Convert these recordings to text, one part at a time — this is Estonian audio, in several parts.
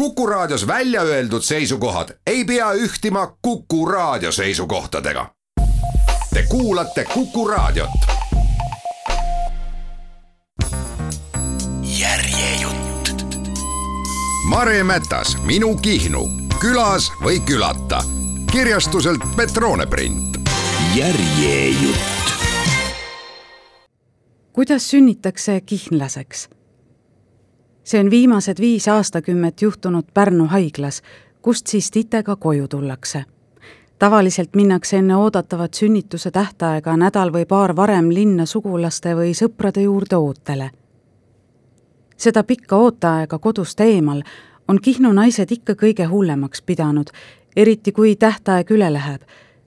Kuku Raadios välja öeldud seisukohad ei pea ühtima Kuku Raadio seisukohtadega. Te kuulate Kuku Raadiot. järjejutt. Mare Mätas, Minu Kihnu, külas või külata. kirjastuselt Petrone print. järjejutt. kuidas sünnitakse kihnlaseks? See on viimased viis aastakümmet juhtunud Pärnu haiglas, kust siis titega koju tullakse. tavaliselt minnakse enne oodatavat sünnituse tähtaega nädal või paar varem linna sugulaste või sõprade juurde ootele. seda pikka ooteaega kodust eemal on Kihnu naised ikka kõige hullemaks pidanud, eriti kui tähtaeg üle läheb.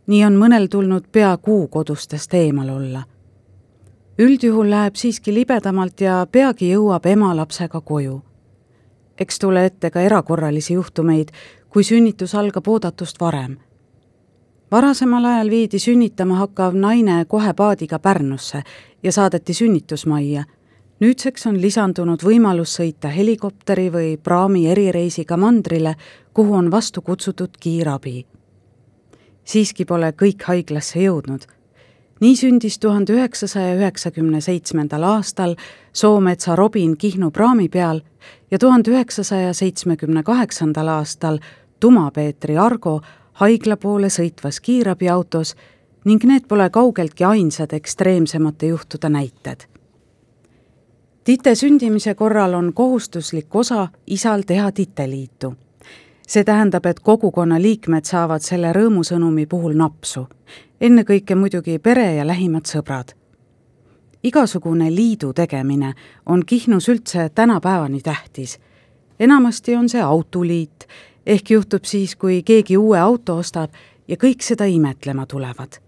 nii on mõnel tulnud pea kuu kodustest eemal olla üldjuhul läheb siiski libedamalt ja peagi jõuab ema lapsega koju. eks tule ette ka erakorralisi juhtumeid, kui sünnitus algab oodatust varem. varasemal ajal viidi sünnitama hakkav naine kohe paadiga Pärnusse ja saadeti sünnitusmajja. nüüdseks on lisandunud võimalus sõita helikopteri või praami erireisiga mandrile, kuhu on vastu kutsutud kiirabi. siiski pole kõik haiglasse jõudnud nii sündis tuhande üheksasaja üheksakümne seitsmendal aastal Soometsa Robin Kihnu praami peal ja tuhande üheksasaja seitsmekümne kaheksandal aastal Tuma-Peetri Argo haigla poole sõitvas kiirabiautos ning need pole kaugeltki ainsad ekstreemsemate juhtude näited. tite sündimise korral on kohustuslik osa isal teha titeliitu see tähendab, et kogukonna liikmed saavad selle rõõmusõnumi puhul napsu. Ennekõike muidugi pere ja lähimad sõbrad. igasugune liidu tegemine on Kihnus üldse tänapäevani tähtis. enamasti on see autoliit, ehk juhtub siis, kui keegi uue auto ostab ja kõik seda imetlema tulevad.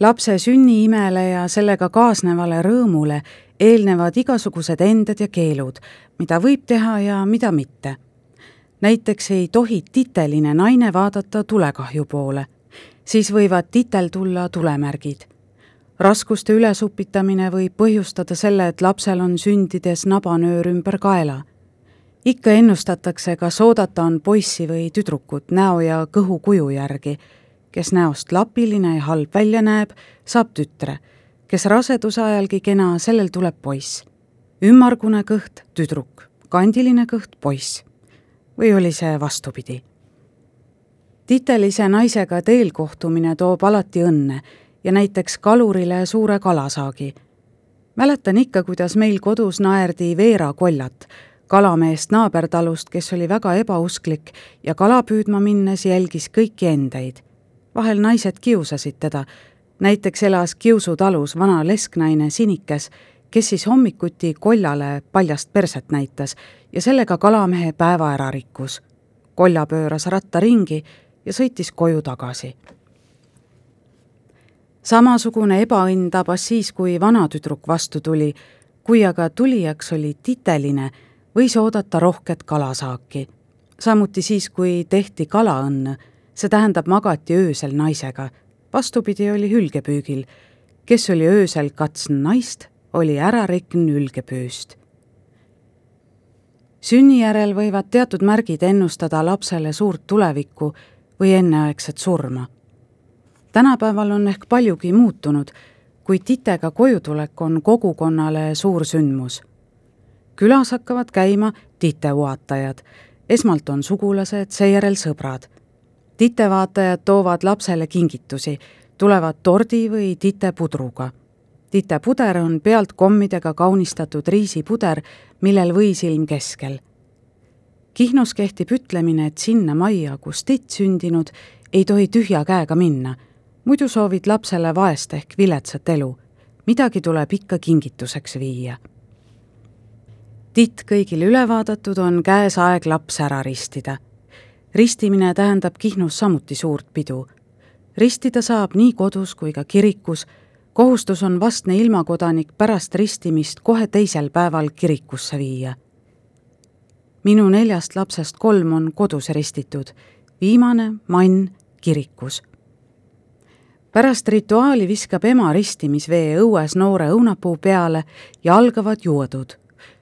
lapse sünniimele ja sellega kaasnevale rõõmule eelnevad igasugused ended ja keelud, mida võib teha ja mida mitte näiteks ei tohi titeline naine vaadata tulekahju poole, siis võivad titel tulla tulemärgid. raskuste ülesupitamine võib põhjustada selle, et lapsel on sündides nabanöör ümber kaela. ikka ennustatakse, kas oodata on poissi või tüdrukut näo ja kõhu kuju järgi. kes näost lapiline ja halb välja näeb, saab tütre. kes raseduse ajalgi kena, sellel tuleb poiss. ümmargune kõht, tüdruk, kandiline kõht, poiss või oli see vastupidi? Titelise naisega teel kohtumine toob alati õnne ja näiteks kalurile suure kalasaagi. mäletan ikka, kuidas meil kodus naerdi Veera Kollat, kalameest naabertalust, kes oli väga ebausklik ja kala püüdma minnes jälgis kõiki endeid. vahel naised kiusasid teda, näiteks elas Kiusu talus vana lesknaine Sinikes, kes siis hommikuti koljale paljast perset näitas ja sellega kalamehe päeva ära rikkus. kolja pööras ratta ringi ja sõitis koju tagasi. samasugune ebaõnn tabas siis, kui vanatüdruk vastu tuli, kui aga tulijaks oli titeline, võis oodata rohket kalasaaki. samuti siis, kui tehti kalaõnn, see tähendab magati öösel naisega. vastupidi oli hülgepüügil, kes oli öösel katsn naist, oli ära rikn hülgepüüst sünni järel võivad teatud märgid ennustada lapsele suurt tulevikku või enneaegset surma. tänapäeval on ehk paljugi muutunud, kuid titega kojutulek on kogukonnale suur sündmus. külas hakkavad käima titeuatajad, esmalt on sugulased, seejärel sõbrad. titevaatajad toovad lapsele kingitusi, tulevad tordi või titepudruga titepuder on pealt kommidega kaunistatud riisipuder, millel võisilm keskel. Kihnus kehtib ütlemine, et sinna majja, kus titt sündinud, ei tohi tühja käega minna, muidu soovid lapsele vaest ehk viletsat elu. midagi tuleb ikka kingituseks viia. titt kõigile üle vaadatud, on käes aeg laps ära ristida. ristimine tähendab Kihnus samuti suurt pidu. ristida saab nii kodus kui ka kirikus kohustus on vastne ilmakodanik pärast ristimist kohe teisel päeval kirikusse viia. Minu neljast lapsest kolm on kodus ristitud, viimane, Mann, kirikus. pärast rituaali viskab ema ristimisvee õues noore õunapuu peale ja algavad juodud.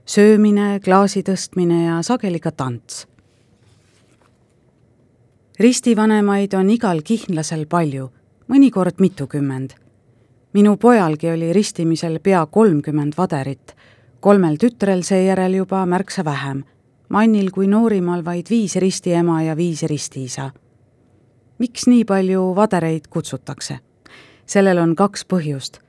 söömine, klaasi tõstmine ja sageli ka tants. ristivanemaid on igal kihnlasel palju, mõnikord mitukümmend. minu pojalgi oli ristimisel pea kolmkümmend vaderit, kolmel tütrel seejärel juba märksa vähem, Mannil kui noorimal vaid viis ristiema ja viis ristiisa. miks nii palju vadereid kutsutakse? sellel on kaks põhjust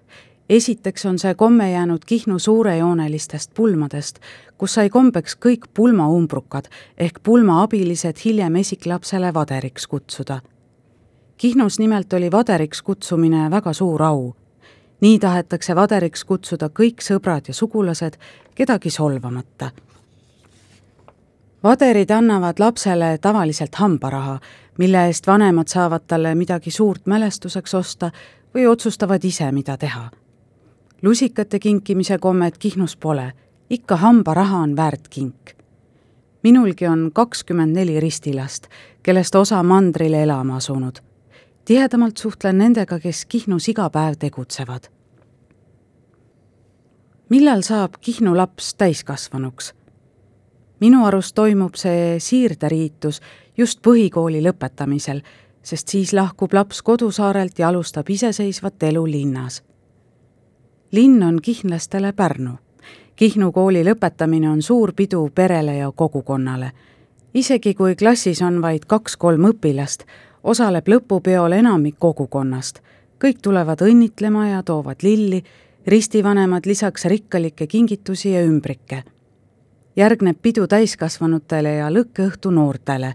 esiteks on see komme jäänud Kihnu suurejoonelistest pulmadest, kus sai kombeks kõik pulmaumbrukad ehk pulmaabilised hiljem esiklapsele vaderiks kutsuda. Kihnus nimelt oli vaderiks kutsumine väga suur au. nii tahetakse vaderiks kutsuda kõik sõbrad ja sugulased, kedagi solvamata. Vaderid annavad lapsele tavaliselt hambaraha, mille eest vanemad saavad talle midagi suurt mälestuseks osta või otsustavad ise, mida teha lusikate kinkimise kommet Kihnus pole, ikka hambaraha on väärt kink. minulgi on kakskümmend neli ristilast, kellest osa mandrile elama asunud. tihedamalt suhtlen nendega, kes Kihnus iga päev tegutsevad. millal saab Kihnu laps täiskasvanuks? Minu arust toimub see siirderiitus just põhikooli lõpetamisel, sest siis lahkub laps kodusaarelt ja alustab iseseisvat elu linnas linn on kihnlastele Pärnu. Kihnu kooli lõpetamine on suur pidu perele ja kogukonnale. isegi kui klassis on vaid kaks-kolm õpilast, osaleb lõpupeol enamik kogukonnast. kõik tulevad õnnitlema ja toovad lilli, ristivanemad lisaks rikkalikke kingitusi ja ümbrikke. Järgneb pidu täiskasvanutele ja lõkkeõhtu noortele.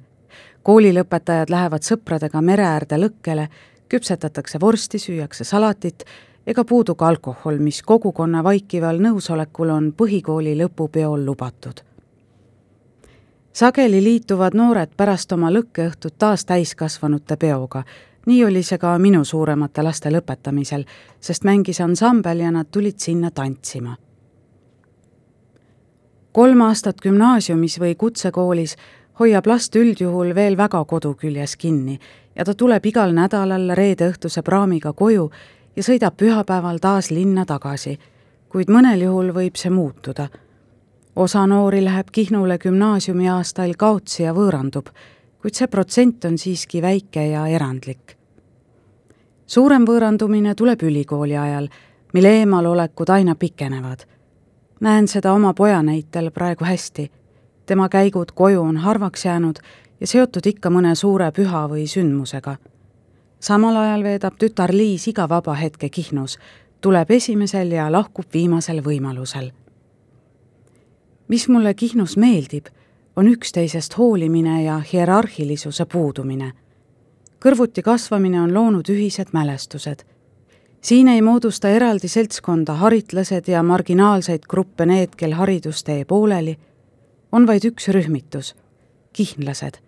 koolilõpetajad lähevad sõpradega mere äärde lõkkele, küpsetatakse vorsti, süüakse salatit ega puudu ka alkohol, mis kogukonna vaikival nõusolekul on põhikooli lõpupeol lubatud. sageli liituvad noored pärast oma lõkkeõhtut taas täiskasvanute peoga, nii oli see ka minu suuremate laste lõpetamisel, sest mängis ansambel ja nad tulid sinna tantsima. Kolm aastat gümnaasiumis või kutsekoolis hoiab last üldjuhul veel väga kodu küljes kinni ja ta tuleb igal nädalal reede õhtuse praamiga koju ja sõidab pühapäeval taas linna tagasi, kuid mõnel juhul võib see muutuda. osa noori läheb Kihnule gümnaasiumiaastail kaotsi ja võõrandub, kuid see protsent on siiski väike ja erandlik. suurem võõrandumine tuleb ülikooli ajal, mille eemalolekud aina pikenevad. Näen seda oma poja näitel praegu hästi. tema käigud koju on harvaks jäänud ja seotud ikka mõne suure püha või sündmusega samal ajal veedab tütar Liis iga vaba hetke Kihnus, tuleb esimesel ja lahkub viimasel võimalusel. mis mulle Kihnus meeldib, on üksteisest hoolimine ja hierarhilisuse puudumine. kõrvuti kasvamine on loonud ühised mälestused. Siin ei moodusta eraldi seltskonda haritlased ja marginaalseid gruppe need, kel haridustee pooleli, on vaid üks rühmitus, kihnlased.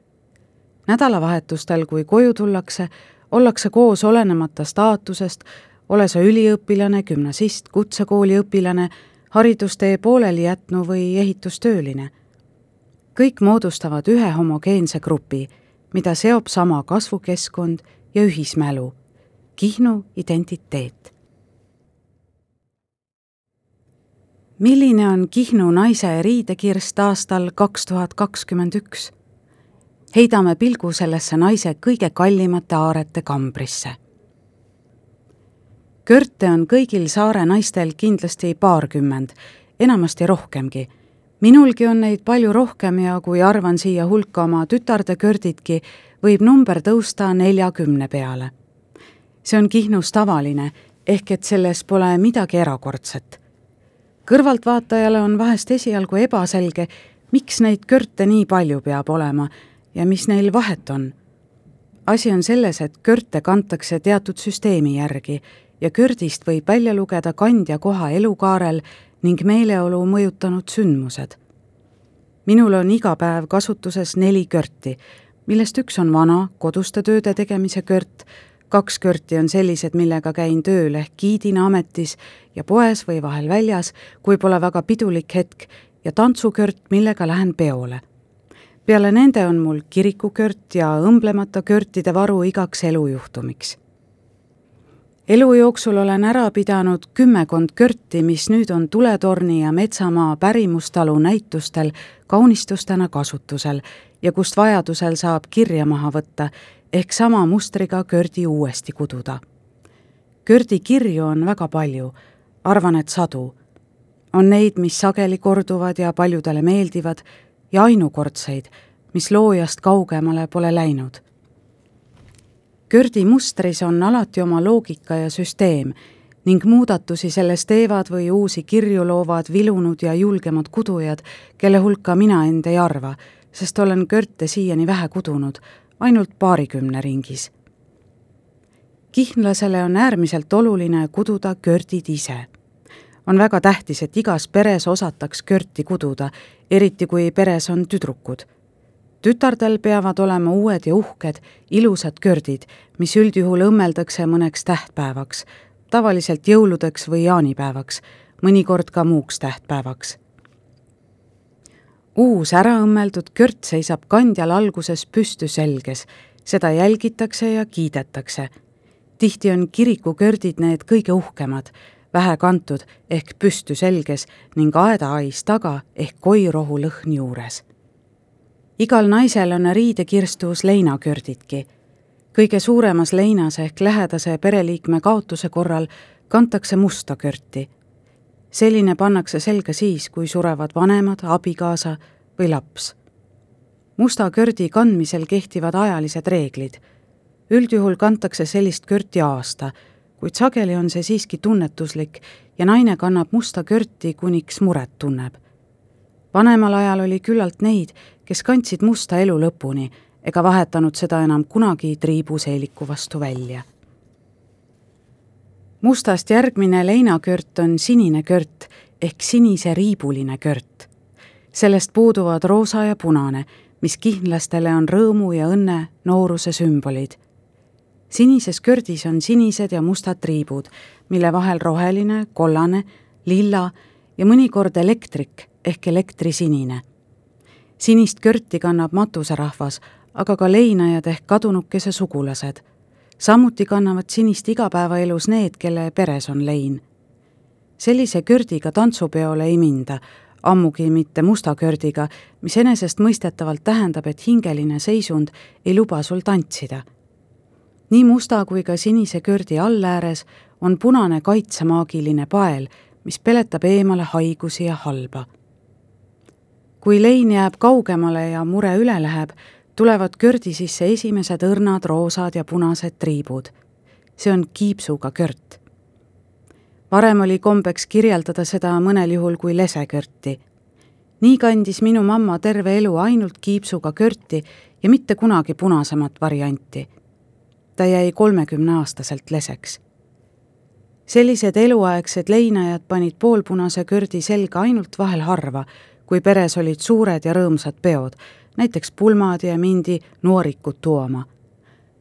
Nädalavahetustel, kui koju tullakse, ollakse koos olenemata staatusest, ole sa üliõpilane, gümnasist, kutsekooli õpilane, haridustee pooleli jätnu või ehitustööline. kõik moodustavad ühe homogeense grupi, mida seob sama kasvukeskkond ja ühismälu, Kihnu identiteet. milline on Kihnu naise riidekirst aastal kaks tuhat kakskümmend üks? heidame pilgu sellesse naise kõige kallimate aarete kambrisse. körte on kõigil saare naistel kindlasti paarkümmend, enamasti rohkemgi. minulgi on neid palju rohkem ja kui arvan siia hulka oma tütarde kördidki, võib number tõusta neljakümne peale. See on Kihnus tavaline, ehk et selles pole midagi erakordset. kõrvaltvaatajale on vahest esialgu ebaselge, miks neid körte nii palju peab olema ja mis neil vahet on. asi on selles, et körte kantakse teatud süsteemi järgi ja kördist võib välja lugeda kandja koha elukaarel ning meeleolu mõjutanud sündmused. minul on iga päev kasutuses neli körti, millest üks on vana koduste tööde tegemise kört, kaks körti on sellised, millega käin tööl ehk giidina ametis ja poes või vahel väljas, kui pole väga pidulik hetk, ja tantsukört, millega lähen peole peale nende on mul kirikukört ja õmblemata körtide varu igaks elujuhtumiks. elu jooksul olen ära pidanud kümmekond körti, mis nüüd on tuletorni ja metsamaa pärimustalu näitustel kaunistustena kasutusel ja kust vajadusel saab kirja maha võtta ehk sama mustriga kördi uuesti kududa. kördi kirju on väga palju, arvan, et sadu. on neid, mis sageli korduvad ja paljudele meeldivad ja ainukordseid, mis loojast kaugemale pole läinud Kördi mustris on alati oma loogika ja süsteem ning muudatusi selles teevad või uusi kirju loovad vilunud ja julgemad kudujad, kelle hulka mina end ei arva, sest olen körte siiani vähe kudunud, ainult paarikümne ringis. kihnlasele on äärmiselt oluline kududa kördid ise. on väga tähtis, et igas peres osataks körti kududa, eriti kui peres on tüdrukud tütardel peavad olema uued ja uhked, ilusad kördid, mis üldjuhul õmmeldakse mõneks tähtpäevaks, tavaliselt jõuludeks või jaanipäevaks, mõnikord ka muuks tähtpäevaks. Uus äraõmmeldud kört seisab kandjal alguses püstü selges, seda jälgitakse ja kiidetakse. tihti on kirikukördid need kõige uhkemad, vähe kantud ehk püstü selges ning aedaais taga ehk koirohu lõhn juures igal naisel on riidekirstus leinakördidki. kõige suuremas leinas ehk lähedase pereliikme kaotuse korral kantakse musta körti. Selline pannakse selga siis, kui surevad vanemad, abikaasa või laps. musta kördi kandmisel kehtivad ajalised reeglid. üldjuhul kantakse sellist körti aasta, kuid sageli on see siiski tunnetuslik ja naine kannab musta körti, kuniks muret tunneb vanemal ajal oli küllalt neid, kes kandsid musta elu lõpuni ega vahetanud seda enam kunagi triibuseeliku vastu välja. Mustast järgmine leinakört on sinine kört ehk sinise riibuline kört. sellest puuduvad roosa ja punane, mis kihnlastele on rõõmu ja õnne nooruse sümbolid. sinises kördis on sinised ja mustad triibud, mille vahel roheline, kollane, lilla ja mõnikord elektrik ehk elektrisinine. sinist körti kannab matuserahvas, aga ka leinajad ehk kadunukese sugulased. Samuti kannavad sinist igapäevaelus need, kelle peres on lein. sellise kördiga tantsupeole ei minda, ammugi mitte musta kördiga, mis enesestmõistetavalt tähendab, et hingeline seisund ei luba sul tantsida. nii musta kui ka sinise kördi allääres on punane kaitsemaagiline pael, mis peletab eemale haigusi ja halba kui lein jääb kaugemale ja mure üle läheb, tulevad kördi sisse esimesed õrnad roosad ja punased triibud. see on kiipsuga kört. varem oli kombeks kirjeldada seda mõnel juhul kui lesekörti. nii kandis minu mamma terve elu ainult kiipsuga körti ja mitte kunagi punasemat varianti. ta jäi kolmekümneaastaselt leseks sellised eluaegsed leinajad panid poolpunase kördi selga ainult vahel harva, kui peres olid suured ja rõõmsad peod, näiteks pulmad ja mindi noorikut tooma.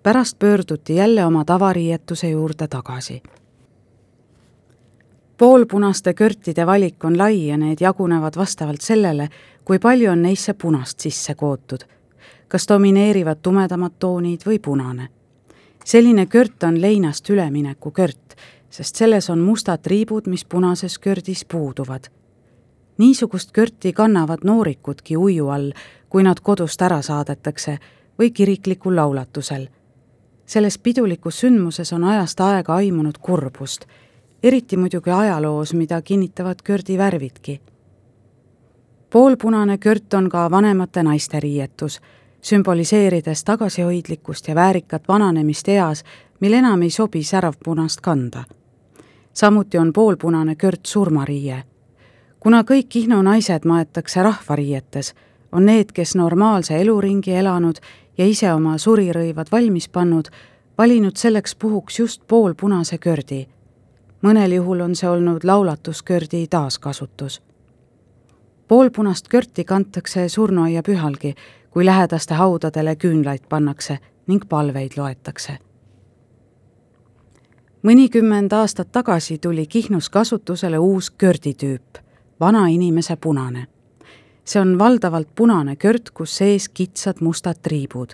pärast pöörduti jälle oma tavariietuse juurde tagasi. poolpunaste körtide valik on lai ja need jagunevad vastavalt sellele, kui palju on neisse punast sisse kootud. kas domineerivad tumedamad toonid või punane. selline kört on leinast ülemineku kört, sest selles on mustad triibud, mis punases kördis puuduvad niisugust körti kannavad noorikudki uiu all, kui nad kodust ära saadetakse või kiriklikul laulatusel. selles pidulikus sündmuses on ajast aega aimunud kurbust, eriti muidugi ajaloos, mida kinnitavad kördi värvidki. poolpunane kört on ka vanemate naiste riietus, sümboliseerides tagasihoidlikkust ja väärikat vananemist eas, mil enam ei sobi säravpunast kanda. samuti on poolpunane kört surmariie kuna kõik Kihnu naised maetakse rahvariietes, on need, kes normaalse eluringi elanud ja ise oma surirõivad valmis pannud, valinud selleks puhuks just poolpunase kördi. mõnel juhul on see olnud laulatuskördi taaskasutus. poolpunast körti kantakse surnuaia pühalgi, kui lähedaste haudadele küünlaid pannakse ning palveid loetakse mõnikümmend aastat tagasi tuli Kihnus kasutusele uus körditüüp vanainimese punane. see on valdavalt punane kört, kus sees kitsad mustad triibud.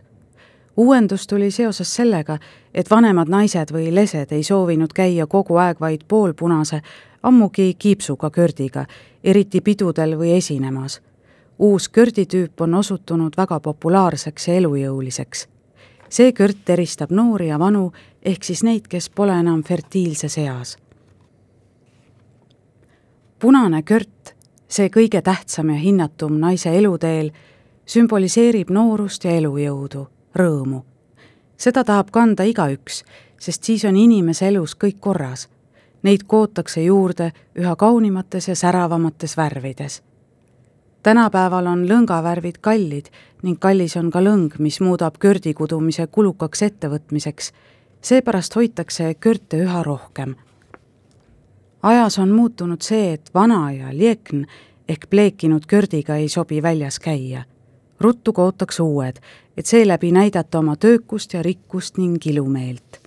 uuendus tuli seoses sellega, et vanemad naised või lesed ei soovinud käia kogu aeg vaid poolpunase, ammugi kiipsuga kördiga, eriti pidudel või esinemas. uus körditüüp on osutunud väga populaarseks ja elujõuliseks. see kört eristab noori ja vanu, ehk siis neid, kes pole enam fertiilses eas. Punane kört, see kõige tähtsam ja hinnatum naise eluteel, sümboliseerib noorust ja elujõudu rõõmu. seda tahab kanda igaüks, sest siis on inimese elus kõik korras. Neid kootakse juurde üha kaunimates ja säravamates värvides. tänapäeval on lõngavärvid kallid ning kallis on ka lõng, mis muudab kördi kudumise kulukaks ettevõtmiseks. seepärast hoitakse körte üha rohkem. Ajas on muutunud see, et vana ja liekn ehk pleekinud kördiga ei sobi väljas käia ruttu kootakse uued, et seeläbi näidata oma töökust ja rikkust ning ilumeelt.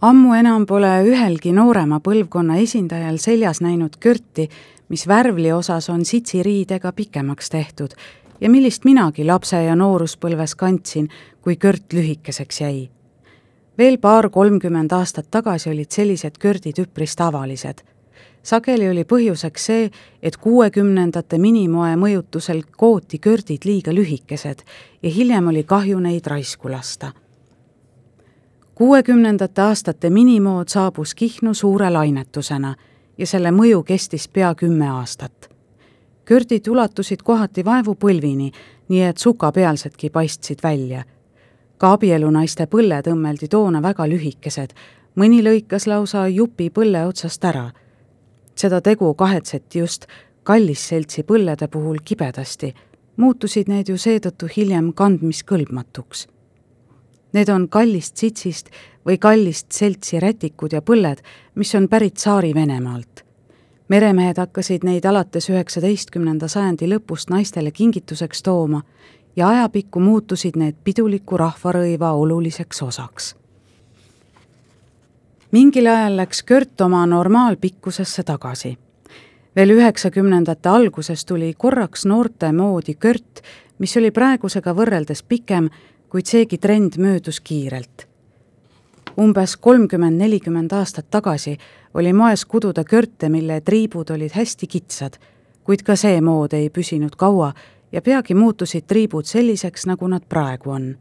ammu enam pole ühelgi noorema põlvkonna esindajal seljas näinud körti, mis värvli osas on sitsiriidega pikemaks tehtud ja millist minagi lapse- ja nooruspõlves kandsin, kui kört lühikeseks jäi. Veel paar-kolmkümmend aastat tagasi olid sellised kördid üpris tavalised sageli oli põhjuseks see, et kuuekümnendate minimoe mõjutusel kooti kördid liiga lühikesed ja hiljem oli kahju neid raisku lasta. kuuekümnendate aastate minimood saabus Kihnu suure lainetusena ja selle mõju kestis pea kümme aastat. kördid ulatusid kohati vaevupõlvini, nii et sukapealsedki paistsid välja. Ka abielunaiste põlled õmmeldi toona väga lühikesed, mõni lõikas lausa jupi põlle otsast ära seda tegu kahetseti just kallisseltsi põllede puhul kibedasti, muutusid need ju seetõttu hiljem kandmiskõlbmatuks. Need on kallist sitsist või kallist seltsi rätikud ja põlled, mis on pärit Tsaari-Venemaalt. meremehed hakkasid neid alates üheksateistkümnenda sajandi lõpust naistele kingituseks tooma ja ajapikku muutusid need piduliku rahvarõiva oluliseks osaks mingil ajal läks Kört oma normaalpikkusesse tagasi. veel üheksakümnendate alguses tuli korraks noorte moodi Kört, mis oli praegusega võrreldes pikem, kuid seegi trend möödus kiirelt. umbes kolmkümmend, nelikümmend aastat tagasi oli moes kududa körte, mille triibud olid hästi kitsad, kuid ka see mood ei püsinud kaua ja peagi muutusid triibud selliseks, nagu nad praegu on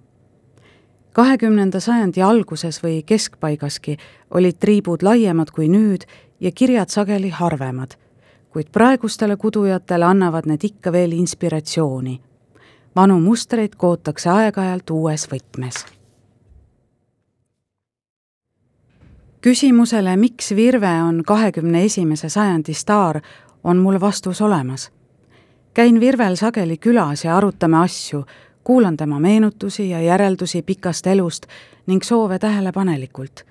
kahekümnenda sajandi alguses või keskpaigaski olid triibud laiemad kui nüüd ja kirjad sageli harvemad, kuid praegustele kudujatele annavad need ikka veel inspiratsiooni. vanu mustreid kootakse aeg-ajalt uues võtmes. küsimusele, miks Virve on kahekümne esimese sajandi staar, on mul vastus olemas. Käin Virvel sageli külas ja arutame asju, kuulan tema meenutusi ja järeldusi pikast elust ning soove tähelepanelikult.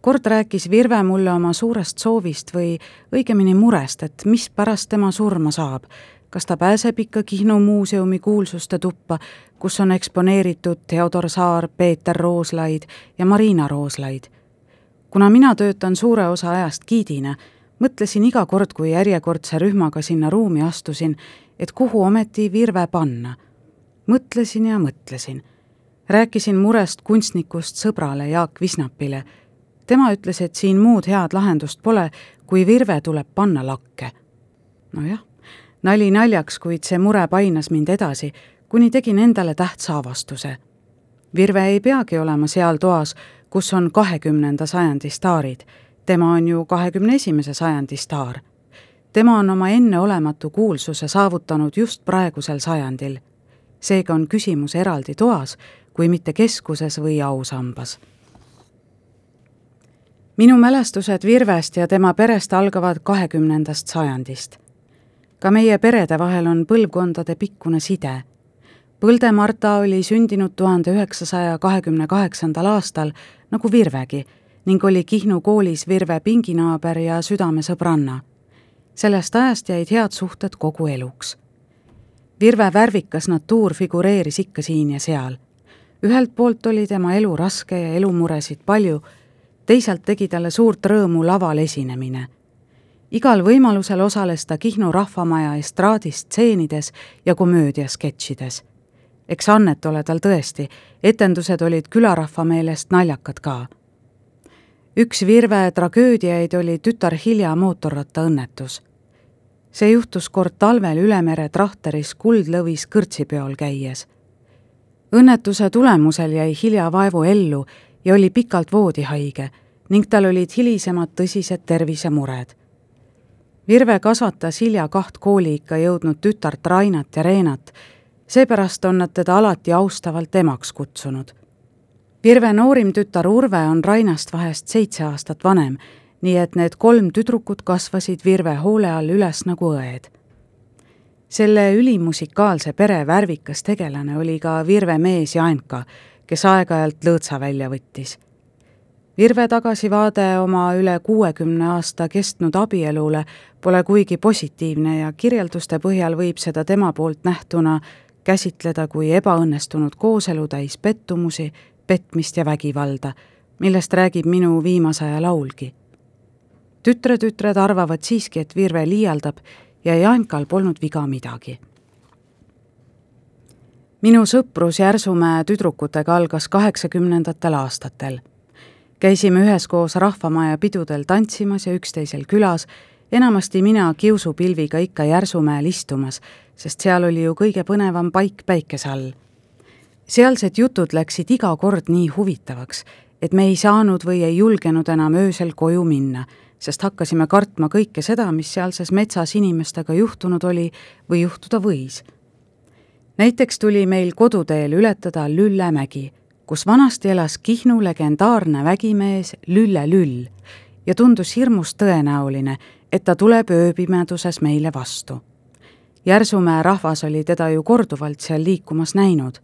kord rääkis Virve mulle oma suurest soovist või õigemini murest, et mis pärast tema surma saab, kas ta pääseb ikka Kihnu muuseumi kuulsuste tuppa, kus on eksponeeritud Theodor Saar, Peeter Rooslaid ja Marina Rooslaid. kuna mina töötan suure osa ajast giidina, mõtlesin iga kord, kui järjekordse rühmaga sinna ruumi astusin, et kuhu ometi Virve panna mõtlesin ja mõtlesin. rääkisin murest kunstnikust sõbrale Jaak Visnapile. tema ütles, et siin muud head lahendust pole, kui virve tuleb panna lakke. nojah, nali naljaks, kuid see mure painas mind edasi, kuni tegin endale tähtsa avastuse. virve ei peagi olema seal toas, kus on kahekümnenda sajandi staarid. Tema on ju kahekümne esimese sajandi staar tema on oma enneolematu kuulsuse saavutanud just praegusel sajandil seega on küsimus eraldi toas, kui mitte keskuses või ausambas. minu mälestused Virvest ja tema perest algavad kahekümnendast sajandist. ka meie perede vahel on põlvkondade pikkune side. Põlde Marta oli sündinud tuhande üheksasaja kahekümne kaheksandal aastal nagu Virvegi ning oli Kihnu koolis Virve pinginaaber ja südamesõbranna. sellest ajast jäid head suhted kogu eluks Virve värvikas natuur figureeris ikka siin ja seal. ühelt poolt oli tema elu raske ja elumuresid palju, teisalt tegi talle suurt rõõmu laval esinemine. igal võimalusel osales ta Kihnu rahvamaja estraadistseenides ja komöödiasketšides. eks annet ole tal tõesti, etendused olid külarahva meelest naljakad ka. Üks Virve tragöödiaid oli tütar Hilja mootorrattaõnnetus. see juhtus kord talvel Ülemere trahteris Kuldlõvis kõrtsipeol käies. õnnetuse tulemusel jäi Hilja vaevu ellu ja oli pikalt voodihaige ning tal olid hilisemad tõsised tervisemured Virve kasvatas hilja kaht kooliikka jõudnud tütart Rainat ja Reenat, seepärast on nad teda alati austavalt emaks kutsunud. Virve noorim tütar Urve on Rainast vahest seitse aastat vanem, nii et need kolm tüdrukut kasvasid Virve hoole all üles nagu õed. selle ülimusikaalse pere värvikas tegelane oli ka Virve mees Janka, kes aeg-ajalt lõõtsa välja võttis Virve tagasivaade oma üle kuuekümne aasta kestnud abielule pole kuigi positiivne ja kirjelduste põhjal võib seda tema poolt nähtuna käsitleda kui ebaõnnestunud kooselu täis pettumusi, petmist ja vägivalda, millest räägib minu viimase aja laulgi. tütretütred arvavad siiski, et Virve liialdab ja Jankal polnud viga midagi. minu sõprus Järsumäe tüdrukutega algas kaheksakümnendatel aastatel käisime üheskoos Rahvamaja pidudel tantsimas ja üksteisel külas, enamasti mina kiusupilviga ikka Järsumäel istumas, sest seal oli ju kõige põnevam paik päikese all. Sealsed jutud läksid iga kord nii huvitavaks, et me ei saanud või ei julgenud enam öösel koju minna, sest hakkasime kartma kõike seda, mis sealses metsas inimestega juhtunud oli või juhtuda võis. näiteks tuli meil koduteel ületada Lüllemägi kus vanasti elas Kihnu legendaarne vägimees Lülle Lüll ja tundus hirmus tõenäoline, et ta tuleb ööpimeduses meile vastu. Järsumäe rahvas oli teda ju korduvalt seal liikumas näinud.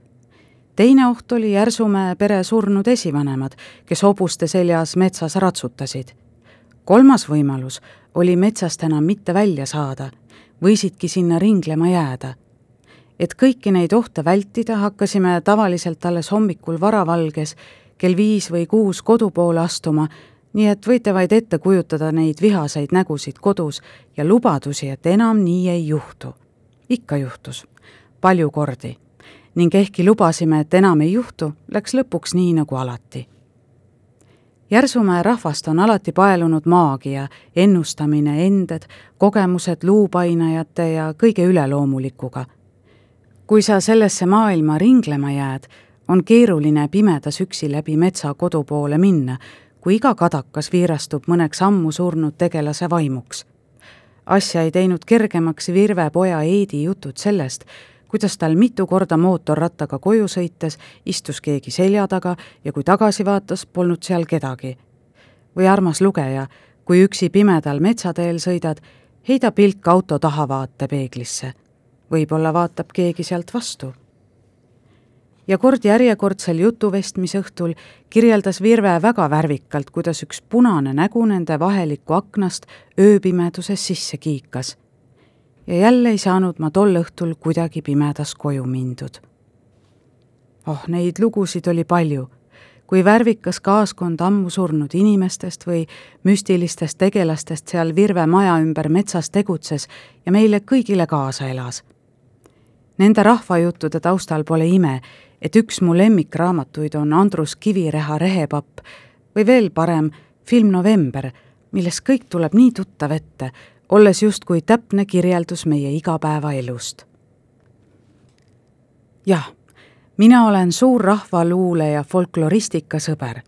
Teine oht oli Järsumäe pere surnud esivanemad, kes hobuste seljas metsas ratsutasid. kolmas võimalus oli metsast enam mitte välja saada, võisidki sinna ringlema jääda et kõiki neid ohte vältida, hakkasime tavaliselt alles hommikul varavalges kell viis või kuus kodu poole astuma, nii et võite vaid ette kujutada neid vihaseid nägusid kodus ja lubadusi, et enam nii ei juhtu. ikka juhtus, palju kordi. Ning ehkki lubasime, et enam ei juhtu, läks lõpuks nii nagu alati. Järsumäe rahvast on alati paelunud maagia, ennustamine, ended, kogemused luupainajate ja kõige üleloomulikuga kui sa sellesse maailma ringlema jääd, on keeruline pimedas üksi läbi metsa kodu poole minna, kui iga kadakas viirastub mõneks ammu surnud tegelase vaimuks. asja ei teinud kergemaks Virve poja Eedi jutud sellest, kuidas tal mitu korda mootorrattaga koju sõites istus keegi selja taga ja kui tagasi vaatas, polnud seal kedagi. või armas lugeja, kui üksi pimedal metsateel sõidad, heida pilk auto tahavaatepeeglisse võib-olla vaatab keegi sealt vastu. ja kord järjekordsel jutuvestmise õhtul kirjeldas Virve väga värvikalt, kuidas üks punane nägu nende vahelikku aknast ööpimeduses sisse kiikas. Ja jälle ei saanud ma tol õhtul kuidagi pimedas koju mindud. oh, neid lugusid oli palju kui värvikas kaaskond ammu surnud inimestest või müstilistest tegelastest seal Virve maja ümber metsas tegutses ja meile kõigile kaasa elas Nende rahvajuttude taustal pole ime, et üks mu lemmikraamatuid on Andrus Kivireha Rehepapp või veel parem, film November, millest kõik tuleb nii tuttav ette, olles justkui täpne kirjeldus meie igapäevaelust. jah, mina olen suur rahvaluule ja folkloristika sõber.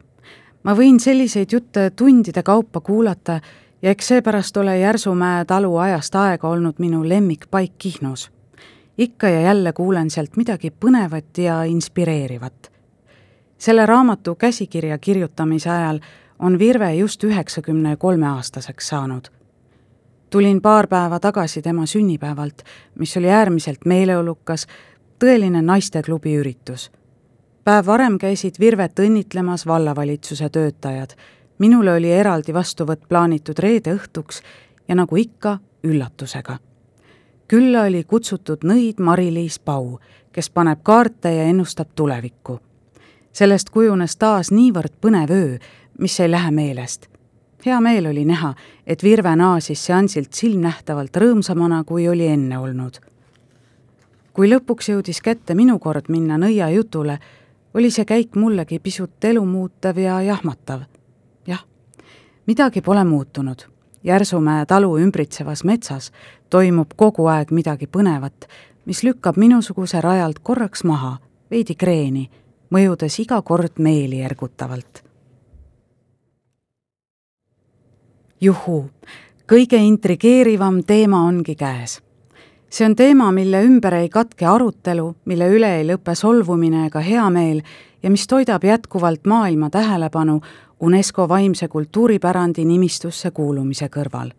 ma võin selliseid jutte tundide kaupa kuulata ja eks seepärast ole Järsumäe talu ajast aega olnud minu lemmikpaik Kihnus ikka ja jälle kuulen sealt midagi põnevat ja inspireerivat. selle raamatu käsikirja kirjutamise ajal on Virve just üheksakümne kolme aastaseks saanud. Tulin paar päeva tagasi tema sünnipäevalt, mis oli äärmiselt meeleolukas, tõeline naisteklubi üritus. päev varem käisid Virvet õnnitlemas vallavalitsuse töötajad, minule oli eraldi vastuvõtt plaanitud reede õhtuks ja nagu ikka, üllatusega külla oli kutsutud nõid Mari-Liis Pau, kes paneb kaarte ja ennustab tulevikku. sellest kujunes taas niivõrd põnev öö, mis ei lähe meelest. Hea meel oli näha, et Virve naasis seansilt silmnähtavalt rõõmsamana, kui oli enne olnud. kui lõpuks jõudis kätte minu kord minna nõiajutule, oli see käik mullegi pisut elumuutev ja jahmatav. jah, midagi pole muutunud. Järsumäe talu ümbritsevas metsas toimub kogu aeg midagi põnevat, mis lükkab minusuguse rajalt korraks maha, veidi kreeni, mõjudes iga kord meeli ergutavalt. Juhuu, kõige intrigeerivam teema ongi käes see on teema, mille ümber ei katke arutelu, mille üle ei lõpe solvumine ega heameel ja mis toidab jätkuvalt maailma tähelepanu UNESCO vaimse kultuuripärandi nimistusse kuulumise kõrval.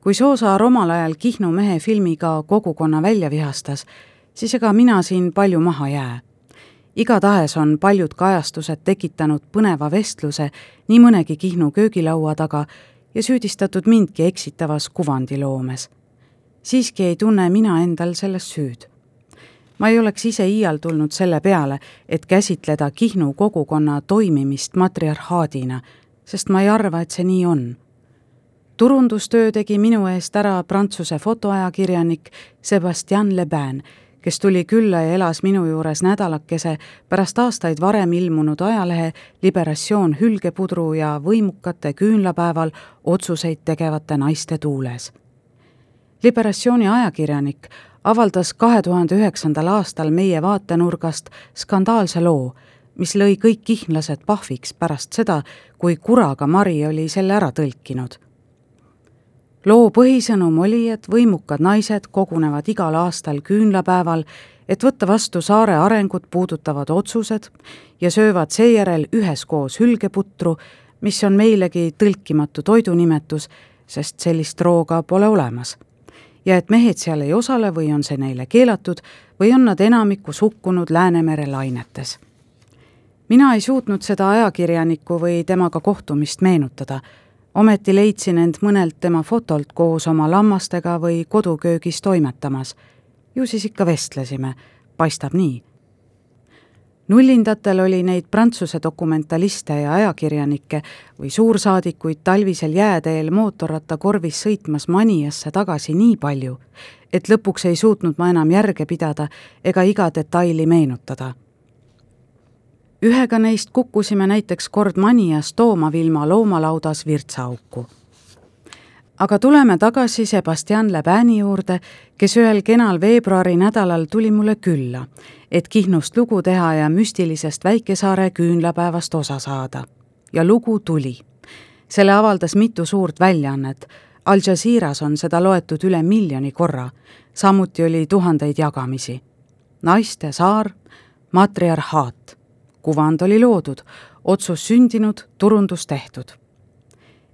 kui Soosaar omal ajal Kihnu mehe filmiga kogukonna välja vihastas, siis ega mina siin palju maha jää. igatahes on paljud kajastused tekitanud põneva vestluse nii mõnegi Kihnu köögilaua taga ja süüdistatud mindki eksitavas kuvandiloomes siiski ei tunne mina endal selles süüd. ma ei oleks ise iial tulnud selle peale, et käsitleda Kihnu kogukonna toimimist matriarhaadina, sest ma ei arva, et see nii on. turundustöö tegi minu eest ära Prantsuse fotoajakirjanik Sebastian Lebain, kes tuli külla ja elas minu juures nädalakese pärast aastaid varem ilmunud ajalehe Liberatsioon hülgepudru ja võimukate küünlapäeval otsuseid tegevate naiste tuules Liberatsiooni ajakirjanik avaldas kahe tuhande üheksandal aastal meie vaatenurgast skandaalse loo, mis lõi kõik kihnlased pahviks pärast seda, kui kuraga Mari oli selle ära tõlkinud. Loo põhisõnum oli, et võimukad naised kogunevad igal aastal küünlapäeval, et võtta vastu saare arengut puudutavad otsused ja söövad seejärel üheskoos hülgeputru, mis on meilegi tõlkimatu toidunimetus, sest sellist rooga pole olemas ja et mehed seal ei osale või on see neile keelatud või on nad enamikus hukkunud Läänemere lainetes. mina ei suutnud seda ajakirjanikku või temaga kohtumist meenutada, ometi leidsin end mõnelt tema fotolt koos oma lammastega või koduköögis toimetamas. ju siis ikka vestlesime, paistab nii nullindatel oli neid Prantsuse dokumentaliste ja ajakirjanikke või suursaadikuid talvisel jääteel mootorrattakorvis sõitmas Maniasse tagasi nii palju, et lõpuks ei suutnud ma enam järge pidada ega iga detaili meenutada. Ühega neist kukkusime näiteks kord Manias Toomavilma loomalaudas virtsaauku aga tuleme tagasi Sebastian Lebani juurde, kes ühel kenal veebruari nädalal tuli mulle külla, et Kihnust lugu teha ja müstilisest väikesaare küünlapäevast osa saada. ja lugu tuli. selle avaldas mitu suurt väljaannet, Al Jazeeras on seda loetud üle miljoni korra, samuti oli tuhandeid jagamisi. naiste saar, matriarhaat. Kuvand oli loodud, otsus sündinud, turundus tehtud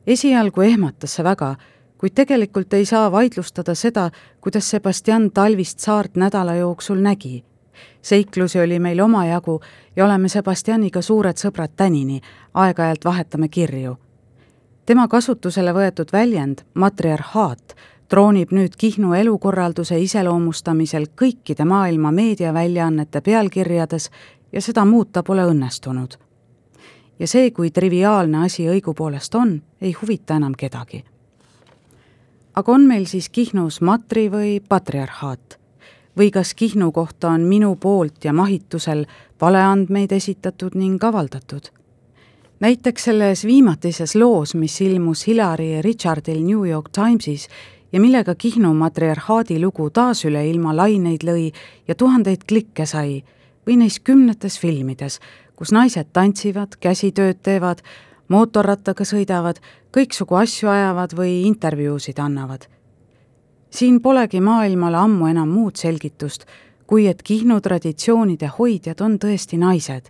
esialgu ehmatas see väga, kuid tegelikult ei saa vaidlustada seda, kuidas Sebastian talvist saart nädala jooksul nägi. seiklusi oli meil omajagu ja oleme Sebastianiga suured sõbrad tänini, aeg-ajalt vahetame kirju. tema kasutusele võetud väljend matriarhaat troonib nüüd Kihnu elukorralduse iseloomustamisel kõikide maailma meediaväljaannete pealkirjades ja seda muuta pole õnnestunud ja see, kui triviaalne asi õigupoolest on, ei huvita enam kedagi. aga on meil siis Kihnus matri- või patriarhaat? või kas Kihnu kohta on minu poolt ja mahitusel valeandmeid esitatud ning avaldatud? näiteks selles viimatises loos, mis ilmus Hillary Richardil New York Timesis ja millega Kihnu matriarhaadi lugu taas üle ilma laineid lõi ja tuhandeid klikke sai, või neis kümnetes filmides, kus naised tantsivad, käsitööd teevad, mootorrattaga sõidavad, kõiksugu asju ajavad või intervjuusid annavad. siin polegi maailmale ammu enam muud selgitust, kui et Kihnu traditsioonide hoidjad on tõesti naised,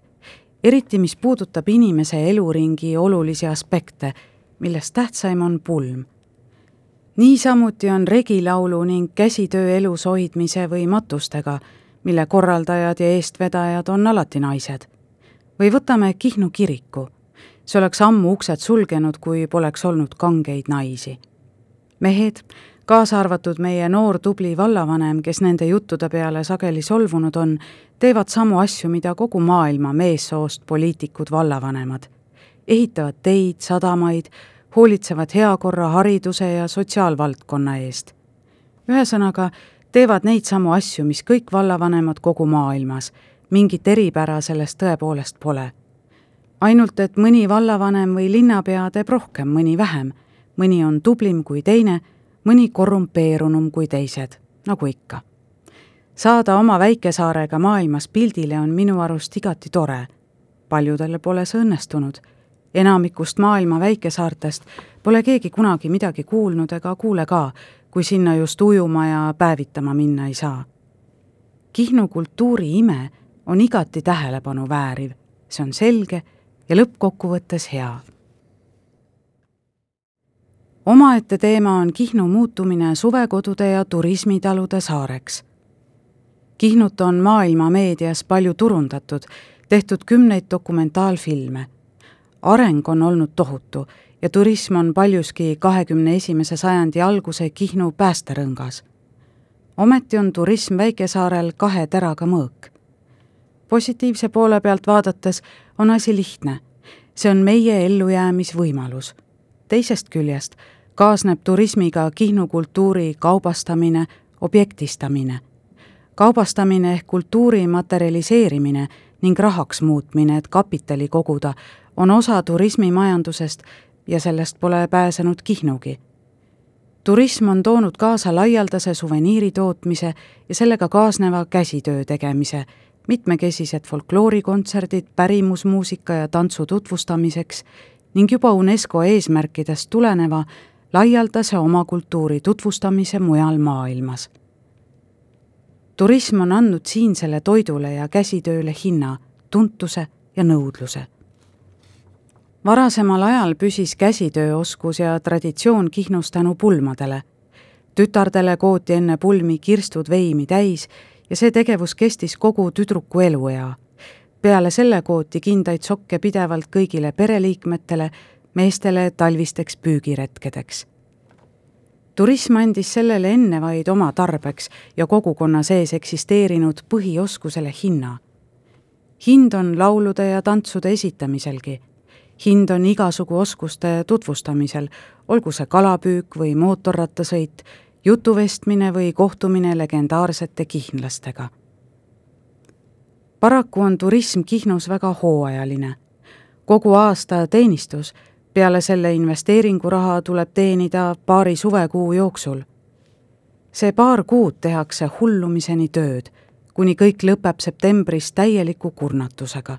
eriti mis puudutab inimese eluringi olulisi aspekte, millest tähtsaim on pulm. Niisamuti on regilaulu ning käsitöö elus hoidmise või matustega, mille korraldajad ja eestvedajad on alati naised või võtame Kihnu kiriku. see oleks ammu uksed sulgenud, kui poleks olnud kangeid naisi. mehed, kaasa arvatud meie noor tubli vallavanem, kes nende juttude peale sageli solvunud on, teevad samu asju, mida kogu maailma meessoost poliitikud vallavanemad. ehitavad teid, sadamaid, hoolitsevad heakorra, hariduse ja sotsiaalvaldkonna eest. ühesõnaga, teevad neid samu asju, mis kõik vallavanemad kogu maailmas. mingit eripära selles tõepoolest pole. ainult, et mõni vallavanem või linnapea teeb rohkem, mõni vähem. mõni on tublim kui teine, mõni korrumpeerunum kui teised, nagu ikka. saada oma väikesaarega maailmas pildile on minu arust igati tore. paljudel pole see õnnestunud enamikust maailma väikesaartest pole keegi kunagi midagi kuulnud ega kuule ka, kui sinna just ujuma ja päevitama minna ei saa. Kihnu kultuuri ime on igati tähelepanu vääriv, see on selge ja lõppkokkuvõttes hea. omaette teema on Kihnu muutumine suvekodude ja turismitalude saareks. Kihnut on maailma meedias palju turundatud, tehtud kümneid dokumentaalfilme areng on olnud tohutu ja turism on paljuski kahekümne esimese sajandi alguse Kihnu päästerõngas. ometi on turism väikesaarel kahe teraga mõõk. positiivse poole pealt vaadates on asi lihtne. see on meie ellujäämisvõimalus. teisest küljest kaasneb turismiga Kihnu kultuuri kaubastamine, objektistamine. kaubastamine ehk kultuuri materialiseerimine ning rahaks muutmine, et kapitali koguda, on osa turismimajandusest ja sellest pole pääsenud Kihnugi. turism on toonud kaasa laialdase suveniiri tootmise ja sellega kaasneva käsitöö tegemise, mitmekesised folkloorikontserdid pärimusmuusika ja tantsu tutvustamiseks ning juba UNESCO eesmärkidest tuleneva laialdase oma kultuuri tutvustamise mujal maailmas. turism on andnud siinsele toidule ja käsitööle hinna, tuntuse ja nõudluse varasemal ajal püsis käsitööoskus ja traditsioon Kihnus tänu pulmadele. tütardele kooti enne pulmi kirstud veimi täis ja see tegevus kestis kogu tüdruku eluea. peale selle kooti kindaid sokke pidevalt kõigile pereliikmetele, meestele talvisteks püügiretkedeks. turism andis sellele enne vaid oma tarbeks ja kogukonna sees eksisteerinud põhioskusele hinna. hind on laulude ja tantsude esitamiselgi hind on igasugu oskuste tutvustamisel, olgu see kalapüük või mootorrattasõit, jutuvestmine või kohtumine legendaarsete kihnlastega. paraku on turism Kihnus väga hooajaline. kogu aasta teenistus, peale selle investeeringuraha tuleb teenida paari suvekuu jooksul. see paar kuud tehakse hullumiseni tööd, kuni kõik lõpeb septembris täieliku kurnatusega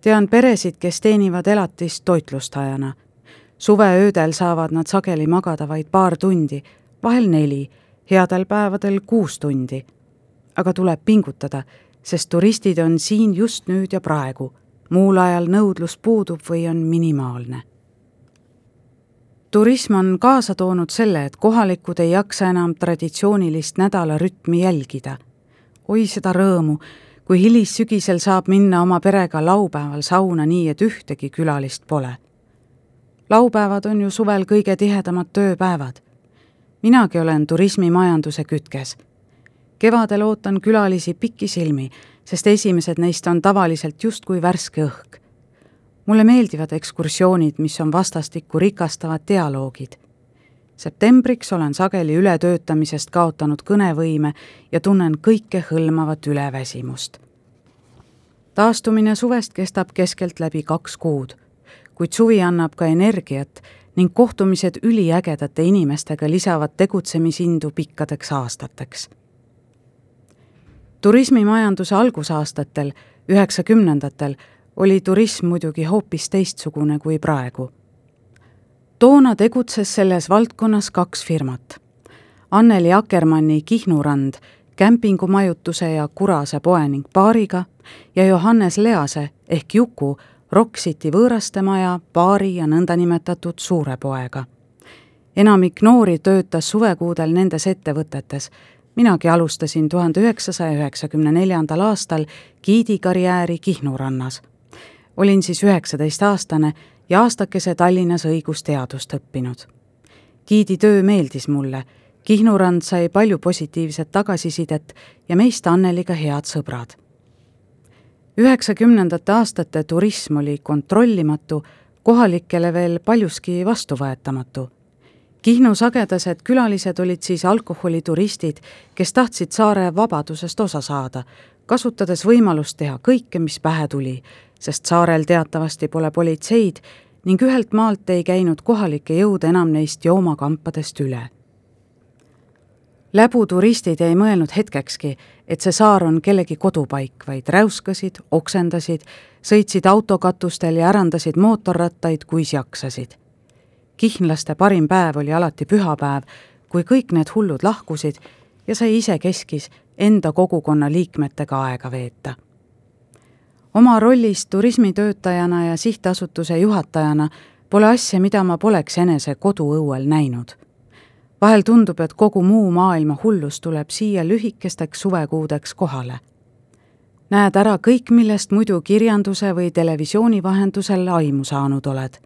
tean peresid, kes teenivad elatist toitlustajana. suveöödel saavad nad sageli magada vaid paar tundi, vahel neli, headel päevadel kuus tundi. aga tuleb pingutada, sest turistid on siin just nüüd ja praegu. muul ajal nõudlus puudub või on minimaalne. turism on kaasa toonud selle, et kohalikud ei jaksa enam traditsioonilist nädalarütmi jälgida. oi seda rõõmu kui hilissügisel saab minna oma perega laupäeval sauna nii, et ühtegi külalist pole. laupäevad on ju suvel kõige tihedamad tööpäevad. minagi olen turismimajanduse kütkes. kevadel ootan külalisi pikisilmi, sest esimesed neist on tavaliselt justkui värske õhk. mulle meeldivad ekskursioonid, mis on vastastikku rikastavad dialoogid septembriks olen sageli ületöötamisest kaotanud kõnevõime ja tunnen kõikehõlmavat üleväsimust. taastumine suvest kestab keskeltläbi kaks kuud, kuid suvi annab ka energiat ning kohtumised üliägedate inimestega lisavad tegutsemisindu pikkadeks aastateks. turismimajanduse algusaastatel, üheksakümnendatel, oli turism muidugi hoopis teistsugune kui praegu toona tegutses selles valdkonnas kaks firmat. Anneli Akkermanni Kihnurand kämpingumajutuse ja Kurase poe ning baariga ja Johannes Lease ehk Juku Rock City võõrastemaja, baari ja nõndanimetatud suure poega. enamik noori töötas suvekuudel nendes ettevõtetes. minagi alustasin tuhande üheksasaja üheksakümne neljandal aastal giidikarjääri Kihnu rannas. olin siis üheksateistaastane ja aastakese Tallinnas õigusteadust õppinud. giidi töö meeldis mulle, Kihnurand sai palju positiivset tagasisidet ja meist Anneliga head sõbrad. üheksakümnendate aastate turism oli kontrollimatu, kohalikele veel paljuski vastuvõetamatu. Kihnu sagedased külalised olid siis alkoholituristid, kes tahtsid saare vabadusest osa saada, kasutades võimalust teha kõike, mis pähe tuli, sest saarel teatavasti pole politseid ning ühelt maalt ei käinud kohalikke jõude enam neist joomakampadest üle. läbuturistid ei mõelnud hetkekski, et see saar on kellegi kodupaik, vaid räuskasid, oksendasid, sõitsid autokatustel ja ärandasid mootorrattaid, kuis jaksasid. kihnlaste parim päev oli alati pühapäev, kui kõik need hullud lahkusid ja sai isekeskis enda kogukonna liikmetega aega veeta oma rollis turismitöötajana ja sihtasutuse juhatajana pole asja, mida ma poleks enese koduõuel näinud. vahel tundub, et kogu muu maailma hullus tuleb siia lühikesteks suvekuudeks kohale. näed ära kõik, millest muidu kirjanduse või televisiooni vahendusel aimu saanud oled.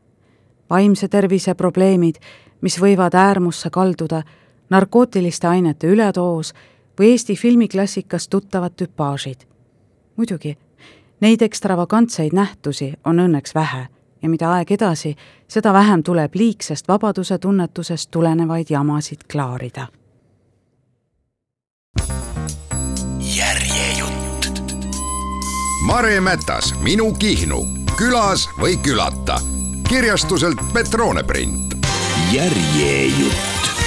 vaimse tervise probleemid, mis võivad äärmusse kalduda, narkootiliste ainete üledoos või Eesti filmiklassikas tuttavad tüpaažid. muidugi Neid ekstravagantseid nähtusi on õnneks vähe ja mida aeg edasi, seda vähem tuleb liigsest vabaduse tunnetusest tulenevaid jamasid klaarida. järjejutt. Mare Mätas, Minu Kihnu külas või külata kirjastuselt Petrone print. järjejutt